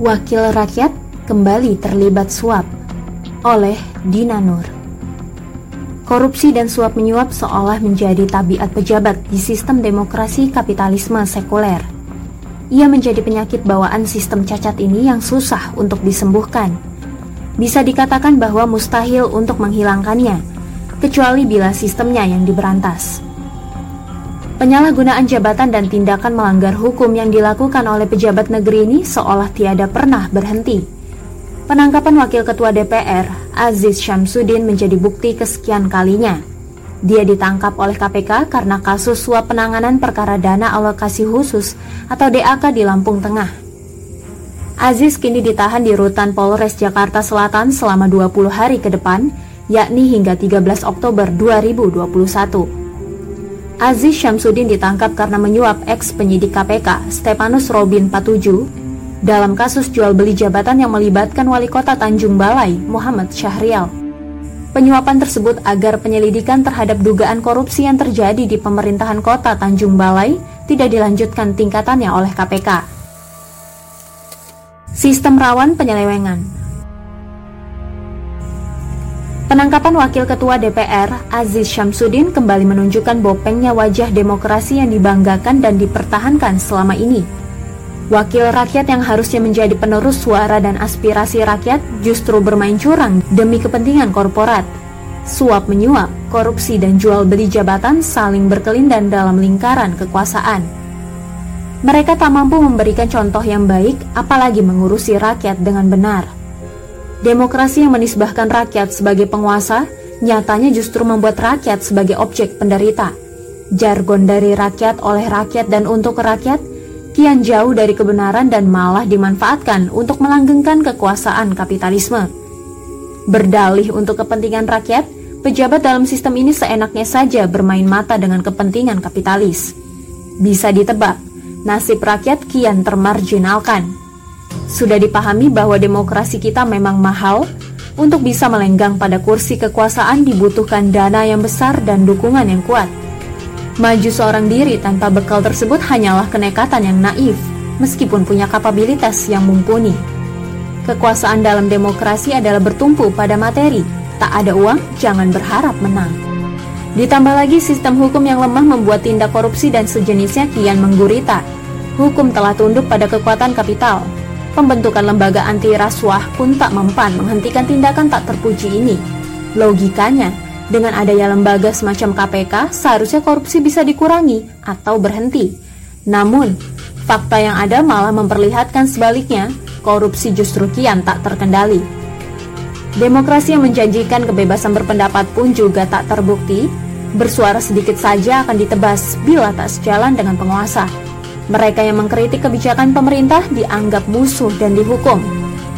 Wakil Rakyat kembali terlibat suap oleh Dina Nur. Korupsi dan suap menyuap seolah menjadi tabiat pejabat di sistem demokrasi kapitalisme sekuler. Ia menjadi penyakit bawaan sistem cacat ini yang susah untuk disembuhkan. Bisa dikatakan bahwa mustahil untuk menghilangkannya, kecuali bila sistemnya yang diberantas. Penyalahgunaan jabatan dan tindakan melanggar hukum yang dilakukan oleh pejabat negeri ini seolah tiada pernah berhenti. Penangkapan Wakil Ketua DPR, Aziz Syamsuddin menjadi bukti kesekian kalinya. Dia ditangkap oleh KPK karena kasus suap penanganan perkara dana alokasi khusus atau DAK di Lampung Tengah. Aziz kini ditahan di rutan Polres Jakarta Selatan selama 20 hari ke depan, yakni hingga 13 Oktober 2021. Aziz Syamsuddin ditangkap karena menyuap ex penyidik KPK Stepanus Robin Patuju dalam kasus jual beli jabatan yang melibatkan wali kota Tanjung Balai Muhammad Syahrial. Penyuapan tersebut agar penyelidikan terhadap dugaan korupsi yang terjadi di pemerintahan kota Tanjung Balai tidak dilanjutkan tingkatannya oleh KPK. Sistem rawan penyelewengan Penangkapan Wakil Ketua DPR, Aziz Syamsuddin kembali menunjukkan bopengnya wajah demokrasi yang dibanggakan dan dipertahankan selama ini. Wakil rakyat yang harusnya menjadi penerus suara dan aspirasi rakyat justru bermain curang demi kepentingan korporat. Suap menyuap, korupsi dan jual beli jabatan saling berkelindan dalam lingkaran kekuasaan. Mereka tak mampu memberikan contoh yang baik, apalagi mengurusi rakyat dengan benar. Demokrasi yang menisbahkan rakyat sebagai penguasa nyatanya justru membuat rakyat sebagai objek penderita. Jargon dari rakyat oleh rakyat dan untuk rakyat kian jauh dari kebenaran dan malah dimanfaatkan untuk melanggengkan kekuasaan kapitalisme. Berdalih untuk kepentingan rakyat, pejabat dalam sistem ini seenaknya saja bermain mata dengan kepentingan kapitalis. Bisa ditebak, nasib rakyat kian termarginalkan. Sudah dipahami bahwa demokrasi kita memang mahal, untuk bisa melenggang pada kursi kekuasaan dibutuhkan dana yang besar dan dukungan yang kuat. Maju seorang diri tanpa bekal tersebut hanyalah kenekatan yang naif, meskipun punya kapabilitas yang mumpuni. Kekuasaan dalam demokrasi adalah bertumpu pada materi, tak ada uang, jangan berharap menang. Ditambah lagi sistem hukum yang lemah membuat tindak korupsi dan sejenisnya kian menggurita. Hukum telah tunduk pada kekuatan kapital, Pembentukan lembaga anti rasuah pun tak mempan menghentikan tindakan tak terpuji ini. Logikanya, dengan adanya lembaga semacam KPK, seharusnya korupsi bisa dikurangi atau berhenti. Namun, fakta yang ada malah memperlihatkan sebaliknya, korupsi justru kian tak terkendali. Demokrasi yang menjanjikan kebebasan berpendapat pun juga tak terbukti, bersuara sedikit saja akan ditebas bila tak sejalan dengan penguasa. Mereka yang mengkritik kebijakan pemerintah dianggap musuh dan dihukum.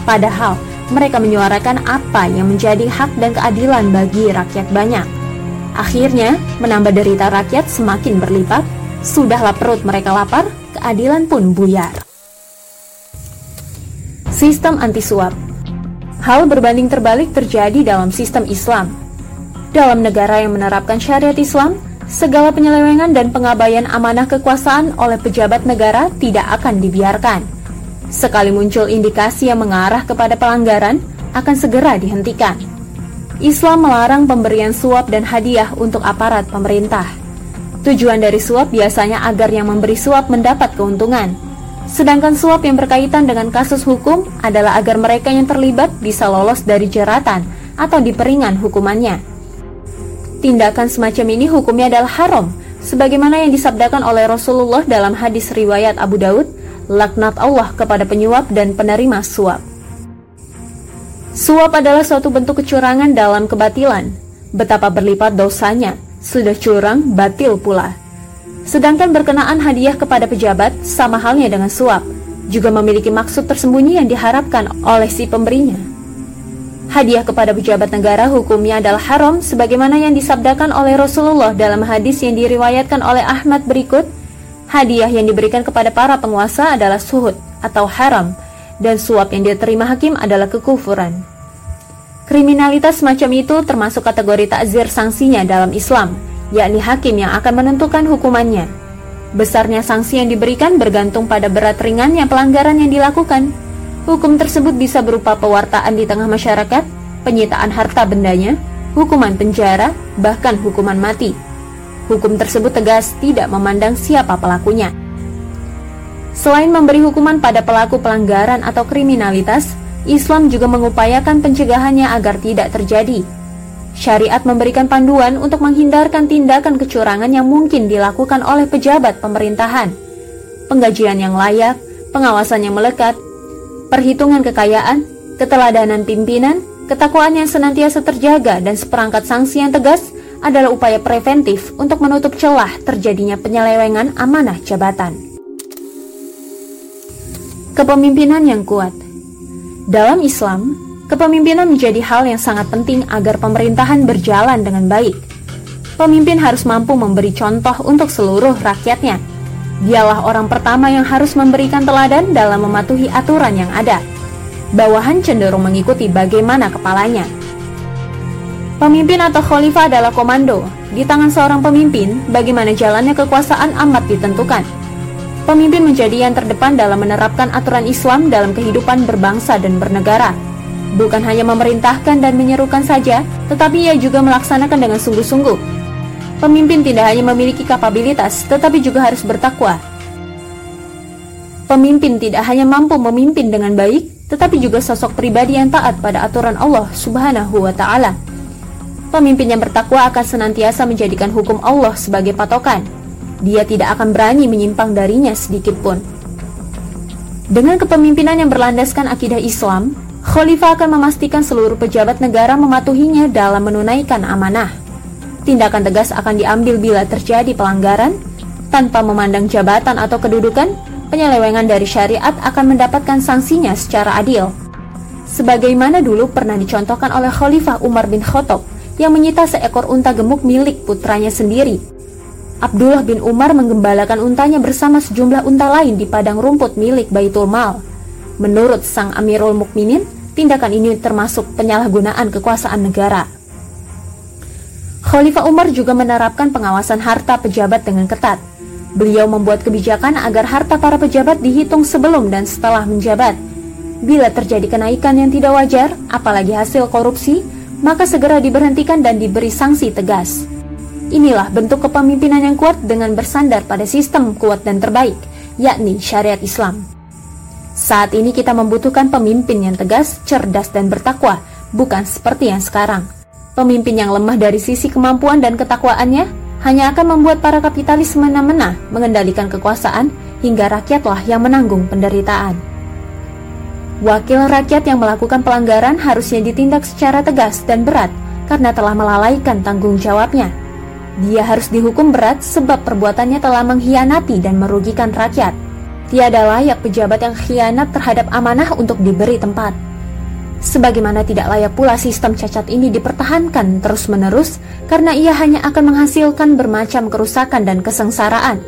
Padahal, mereka menyuarakan apa yang menjadi hak dan keadilan bagi rakyat banyak. Akhirnya, menambah derita rakyat semakin berlipat, sudahlah perut mereka lapar, keadilan pun buyar. Sistem anti-suap Hal berbanding terbalik terjadi dalam sistem Islam. Dalam negara yang menerapkan syariat Islam, segala penyelewengan dan pengabaian amanah kekuasaan oleh pejabat negara tidak akan dibiarkan. Sekali muncul indikasi yang mengarah kepada pelanggaran, akan segera dihentikan. Islam melarang pemberian suap dan hadiah untuk aparat pemerintah. Tujuan dari suap biasanya agar yang memberi suap mendapat keuntungan. Sedangkan suap yang berkaitan dengan kasus hukum adalah agar mereka yang terlibat bisa lolos dari jeratan atau diperingan hukumannya. Tindakan semacam ini hukumnya adalah haram, sebagaimana yang disabdakan oleh Rasulullah dalam hadis riwayat Abu Daud, laknat Allah kepada penyuap dan penerima suap. Suap adalah suatu bentuk kecurangan dalam kebatilan. Betapa berlipat dosanya, sudah curang, batil pula. Sedangkan berkenaan hadiah kepada pejabat, sama halnya dengan suap, juga memiliki maksud tersembunyi yang diharapkan oleh si pemberinya. Hadiah kepada pejabat negara hukumnya adalah haram sebagaimana yang disabdakan oleh Rasulullah dalam hadis yang diriwayatkan oleh Ahmad berikut. Hadiah yang diberikan kepada para penguasa adalah suhud atau haram dan suap yang diterima hakim adalah kekufuran. Kriminalitas semacam itu termasuk kategori takzir sanksinya dalam Islam, yakni hakim yang akan menentukan hukumannya. Besarnya sanksi yang diberikan bergantung pada berat ringannya pelanggaran yang dilakukan. Hukum tersebut bisa berupa pewartaan di tengah masyarakat, penyitaan harta bendanya, hukuman penjara, bahkan hukuman mati. Hukum tersebut tegas tidak memandang siapa pelakunya. Selain memberi hukuman pada pelaku pelanggaran atau kriminalitas, Islam juga mengupayakan pencegahannya agar tidak terjadi. Syariat memberikan panduan untuk menghindarkan tindakan kecurangan yang mungkin dilakukan oleh pejabat pemerintahan. Penggajian yang layak, pengawasan yang melekat, perhitungan kekayaan, keteladanan pimpinan, ketakwaan yang senantiasa terjaga, dan seperangkat sanksi yang tegas adalah upaya preventif untuk menutup celah terjadinya penyelewengan amanah jabatan. Kepemimpinan yang kuat Dalam Islam, kepemimpinan menjadi hal yang sangat penting agar pemerintahan berjalan dengan baik. Pemimpin harus mampu memberi contoh untuk seluruh rakyatnya, Dialah orang pertama yang harus memberikan teladan dalam mematuhi aturan yang ada. Bawahan cenderung mengikuti bagaimana kepalanya. Pemimpin atau khalifah adalah komando. Di tangan seorang pemimpin, bagaimana jalannya kekuasaan amat ditentukan. Pemimpin menjadi yang terdepan dalam menerapkan aturan Islam dalam kehidupan berbangsa dan bernegara. Bukan hanya memerintahkan dan menyerukan saja, tetapi ia juga melaksanakan dengan sungguh-sungguh Pemimpin tidak hanya memiliki kapabilitas, tetapi juga harus bertakwa. Pemimpin tidak hanya mampu memimpin dengan baik, tetapi juga sosok pribadi yang taat pada aturan Allah Subhanahu wa Ta'ala. Pemimpin yang bertakwa akan senantiasa menjadikan hukum Allah sebagai patokan. Dia tidak akan berani menyimpang darinya sedikit pun. Dengan kepemimpinan yang berlandaskan akidah Islam, Khalifah akan memastikan seluruh pejabat negara mematuhinya dalam menunaikan amanah tindakan tegas akan diambil bila terjadi pelanggaran, tanpa memandang jabatan atau kedudukan, penyelewengan dari syariat akan mendapatkan sanksinya secara adil. Sebagaimana dulu pernah dicontohkan oleh Khalifah Umar bin Khattab yang menyita seekor unta gemuk milik putranya sendiri. Abdullah bin Umar menggembalakan untanya bersama sejumlah unta lain di padang rumput milik Baitul Mal. Menurut sang Amirul Mukminin, tindakan ini termasuk penyalahgunaan kekuasaan negara. Khalifah Umar juga menerapkan pengawasan harta pejabat dengan ketat. Beliau membuat kebijakan agar harta para pejabat dihitung sebelum dan setelah menjabat. Bila terjadi kenaikan yang tidak wajar, apalagi hasil korupsi, maka segera diberhentikan dan diberi sanksi tegas. Inilah bentuk kepemimpinan yang kuat dengan bersandar pada sistem kuat dan terbaik, yakni syariat Islam. Saat ini kita membutuhkan pemimpin yang tegas, cerdas, dan bertakwa, bukan seperti yang sekarang. Pemimpin yang lemah dari sisi kemampuan dan ketakwaannya hanya akan membuat para kapitalis semena-mena mengendalikan kekuasaan hingga rakyatlah yang menanggung penderitaan. Wakil rakyat yang melakukan pelanggaran harusnya ditindak secara tegas dan berat karena telah melalaikan tanggung jawabnya. Dia harus dihukum berat sebab perbuatannya telah mengkhianati dan merugikan rakyat. Tiada layak pejabat yang khianat terhadap amanah untuk diberi tempat. Sebagaimana tidak layak pula sistem cacat ini dipertahankan terus-menerus karena ia hanya akan menghasilkan bermacam kerusakan dan kesengsaraan.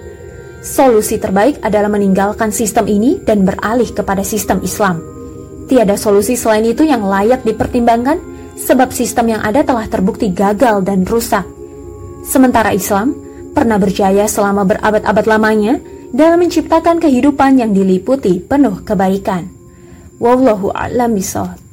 Solusi terbaik adalah meninggalkan sistem ini dan beralih kepada sistem Islam. Tiada solusi selain itu yang layak dipertimbangkan sebab sistem yang ada telah terbukti gagal dan rusak. Sementara Islam pernah berjaya selama berabad-abad lamanya dalam menciptakan kehidupan yang diliputi penuh kebaikan. Wallahu a'lam bishawab.